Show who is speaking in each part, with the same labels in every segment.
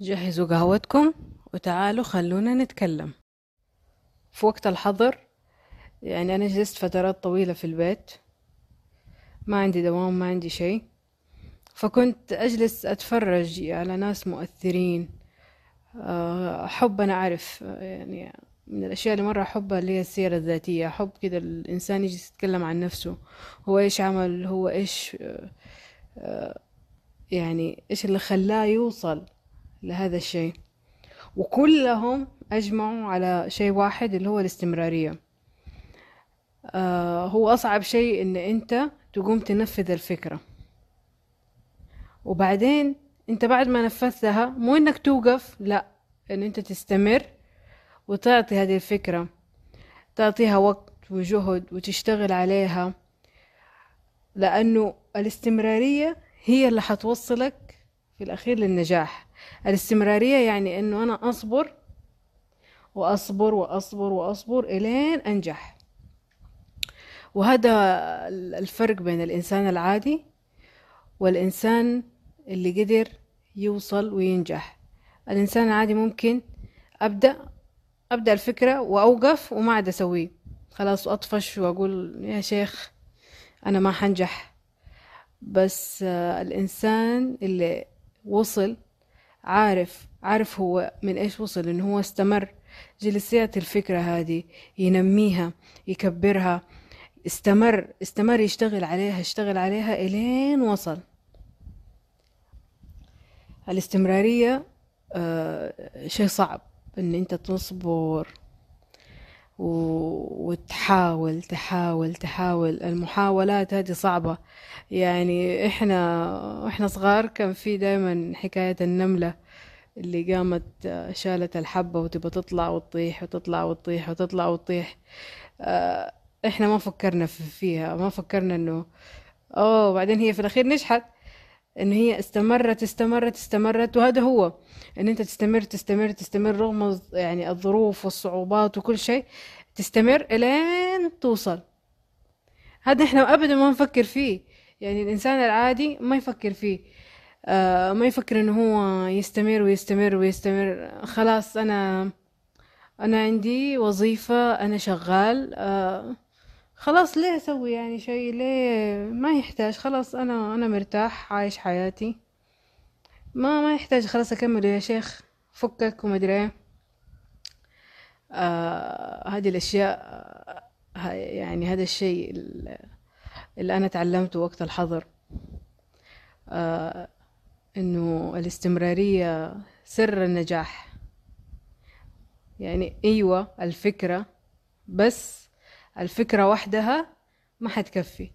Speaker 1: جهزوا قهوتكم وتعالوا خلونا نتكلم. في وقت الحظر يعني أنا جلست فترات طويلة في البيت ما عندي دوام ما عندي شيء فكنت أجلس أتفرج على ناس مؤثرين. آه، أحب أنا أعرف يعني من الأشياء اللي مرة أحبها اللي هي السيرة الذاتية. أحب كده الإنسان يجي يتكلم عن نفسه هو إيش عمل هو إيش آه، آه، يعني إيش اللي خلاه يوصل لهذا الشيء. وكلهم أجمعوا على شيء واحد اللي هو الاستمرارية. آه هو أصعب شيء إن أنت تقوم تنفذ الفكرة. وبعدين أنت بعد ما نفذتها مو إنك توقف لا إن أنت تستمر وتعطي هذه الفكرة. تعطيها وقت وجهد وتشتغل عليها. لأنه الاستمرارية هي اللي حتوصلك في الأخير للنجاح. الاستمرارية يعني أنه أنا أصبر وأصبر وأصبر وأصبر إلين أنجح. وهذا الفرق بين الإنسان العادي والإنسان اللي قدر يوصل وينجح. الإنسان العادي ممكن أبدأ أبدأ الفكرة وأوقف وما عاد أسويه. خلاص أطفش وأقول يا شيخ أنا ما حنجح. بس الإنسان اللي وصل عارف عارف هو من إيش وصل إنه هو استمر. جلسيات الفكرة هذه ينميها يكبرها. استمر استمر يشتغل عليها يشتغل عليها إلين وصل. الاستمرارية آه شيء صعب إن أنت تصبر. وتحاول تحاول تحاول. المحاولات هذه صعبة. يعني إحنا إحنا صغار كان في دايما حكاية النملة اللي قامت شالت الحبة وتبى تطلع وتطيح وتطلع وتطيح وتطلع وتطيح. آه إحنا ما فكرنا فيها ما فكرنا إنه أوه بعدين هي في الأخير نجحت. إن هي استمرت استمرت استمرت وهذا هو. إن أنت تستمر تستمر تستمر رغم يعني الظروف والصعوبات وكل شيء تستمر إلين توصل. هذا إحنا ابدا ما نفكر فيه. يعني الإنسان العادي ما يفكر فيه. آه ما يفكر إنه هو يستمر ويستمر ويستمر. خلاص أنا أنا عندي وظيفة أنا شغال. آه خلاص ليه أسوي يعني شيء؟ ليه ما يحتاج؟ خلاص أنا أنا مرتاح عايش حياتي. ما ما يحتاج خلاص أكمل يا شيخ. فكك وما إيه. آه هذه الأشياء آه يعني هذا الشيء اللي أنا تعلمته وقت الحظر. آه إنه الاستمرارية سر النجاح. يعني أيوه الفكرة بس الفكرة وحدها ما حتكفي.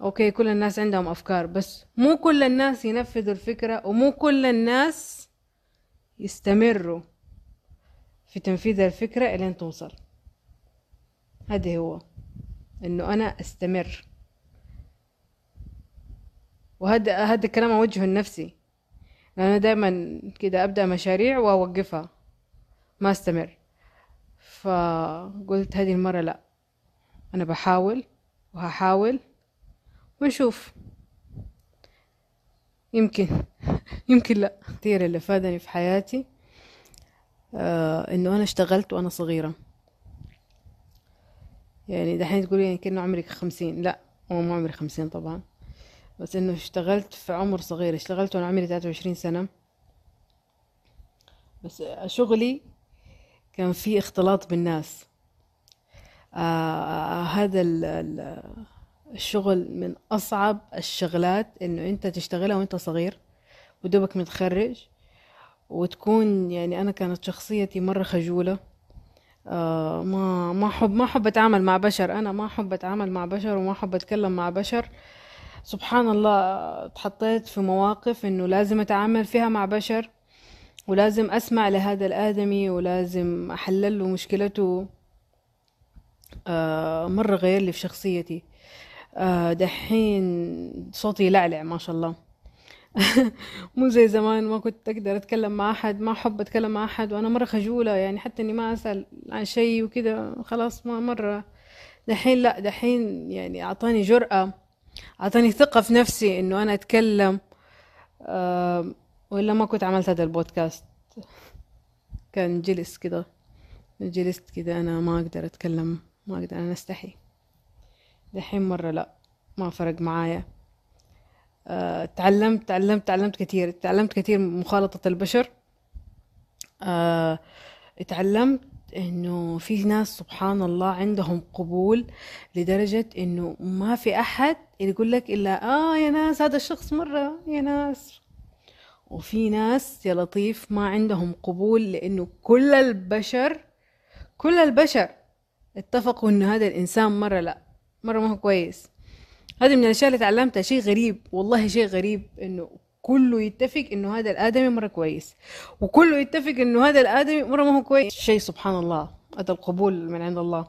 Speaker 1: أوكي كل الناس عندهم أفكار بس مو كل الناس ينفذوا الفكرة ومو كل الناس يستمروا في تنفيذ الفكرة إلين توصل. هذا هو إنه أنا أستمر. وهذا هذا الكلام أوجهه لنفسي. أنا دائما كده أبدأ مشاريع وأوقفها. ما أستمر. فقلت هذه المرة لا. أنا بحاول وهحاول ونشوف. يمكن يمكن لا. كثير اللي فادني في حياتي آه إنه أنا اشتغلت وأنا صغيرة. يعني دحين تقولي يعني كأنه عمرك خمسين. لا هو مو عمري خمسين طبعا. بس إنه اشتغلت في عمر صغير. اشتغلت وأنا عمري تلاتة وعشرين سنة. بس شغلي كان في اختلاط بالناس. هذا الشغل من أصعب الشغلات إنه أنت تشتغلها وأنت صغير ودوبك متخرج وتكون يعني أنا كانت شخصيتي مرة خجولة. آه ما ما أحب ما أحب أتعامل مع بشر. أنا ما أحب أتعامل مع بشر وما أحب أتكلم مع بشر. سبحان الله اتحطيت في مواقف إنه لازم أتعامل فيها مع بشر ولازم أسمع لهذا الآدمي ولازم أحلل له مشكلته. مرة غير لي في شخصيتي. آه دحين صوتي يلعلع ما شاء الله. مو زي زمان ما كنت أقدر أتكلم مع أحد ما أحب أتكلم مع أحد وأنا مرة خجولة يعني حتى إني ما أسأل عن شيء وكذا خلاص ما مرة. دحين لا دحين يعني أعطاني جرأة أعطاني ثقة في نفسي إنه أنا أتكلم. آه وإلا ما كنت عملت هذا البودكاست. كان جلس كده جلست كده أنا ما أقدر أتكلم. ما أقدر أنا أستحي. دحين مرة لأ ما فرق معايا. آه، تعلمت تعلمت تعلمت كثير. تعلمت كثير مخالطة البشر. آه، اتعلمت إنه في ناس سبحان الله عندهم قبول لدرجة إنه ما في أحد يقول لك إلا آه يا ناس هذا الشخص مرة يا ناس. وفي ناس يا لطيف ما عندهم قبول لإنه كل البشر كل البشر اتفقوا انه هذا الإنسان مرة لا مرة ما هو كويس. هذا من الأشياء اللي تعلمتها شيء غريب والله شيء غريب إنه كله يتفق إنه هذا الآدمي مرة كويس وكله يتفق إنه هذا الآدمي مرة ما هو كويس. شيء سبحان الله هذا القبول من عند الله.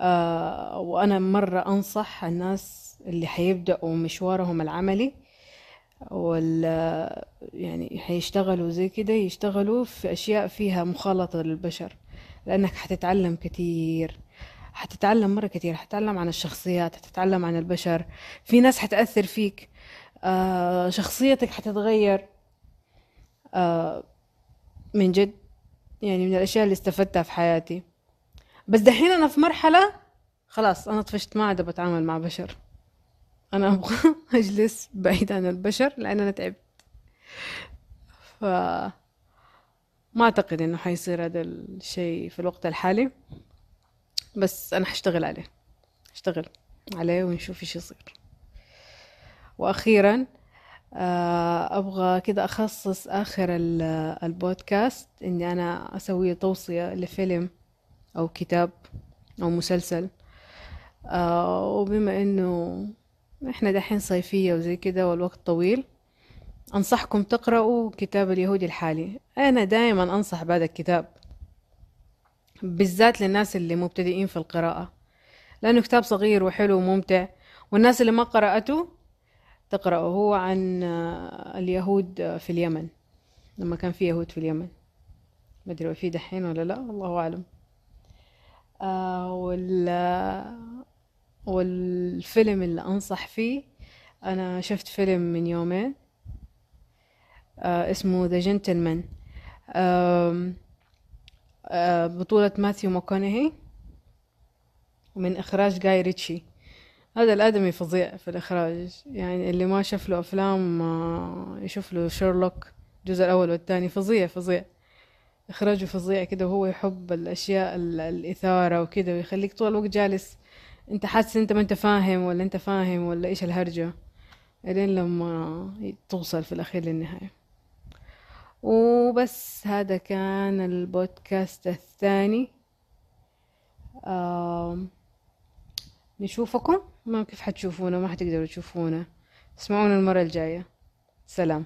Speaker 1: آه وأنا مرة أنصح الناس اللي حيبدأوا مشوارهم العملي ولا يعني حيشتغلوا زي كده يشتغلوا في أشياء فيها مخالطة للبشر. لأنك حتتعلم كتير حتتعلم مرة كتير حتتعلم عن الشخصيات حتتعلم عن البشر. في ناس حتأثر فيك. آه شخصيتك حتتغير. آه من جد يعني من الأشياء اللي استفدتها في حياتي. بس دحين أنا في مرحلة خلاص أنا طفشت ما عاد بتعامل مع بشر. أنا أبغى أجلس بعيد عن البشر لأن أنا تعبت. ف ما أعتقد إنه حيصير هذا الشيء في الوقت الحالي بس أنا حشتغل عليه اشتغل عليه ونشوف إيش يصير. وأخيرا آه، أبغى كده أخصص آخر البودكاست إني أنا أسوي توصية لفيلم أو كتاب أو مسلسل. آه، وبما إنه إحنا دحين صيفية وزي كده والوقت طويل أنصحكم تقرأوا كتاب اليهودي الحالي. أنا دائما أنصح بهذا الكتاب بالذات للناس اللي مبتدئين في القراءة لأنه كتاب صغير وحلو وممتع والناس اللي ما قرأته تقرأه. هو عن اليهود في اليمن لما كان في يهود في اليمن. ما أدري في دحين ولا لا الله أعلم. آه وال والفيلم اللي أنصح فيه أنا شفت فيلم من يومين. اسمه ذا جنتلمان آه بطولة ماثيو ماكونهي ومن إخراج جاي ريتشي. هذا الآدمي فظيع في الإخراج. يعني اللي ما شاف له أفلام يشوف له شيرلوك الجزء الأول والثاني. فظيع فظيع. إخراجه فظيع كده وهو يحب الأشياء الإثارة وكده ويخليك طول الوقت جالس. أنت حاسس أنت ما أنت فاهم ولا أنت فاهم ولا إيش الهرجة؟ إلين لما توصل في الأخير للنهاية. وبس هذا كان البودكاست الثاني. نشوفكم. ما كيف حتشوفونا؟ ما حتقدروا تشوفونا. اسمعونا المرة الجاية. سلام.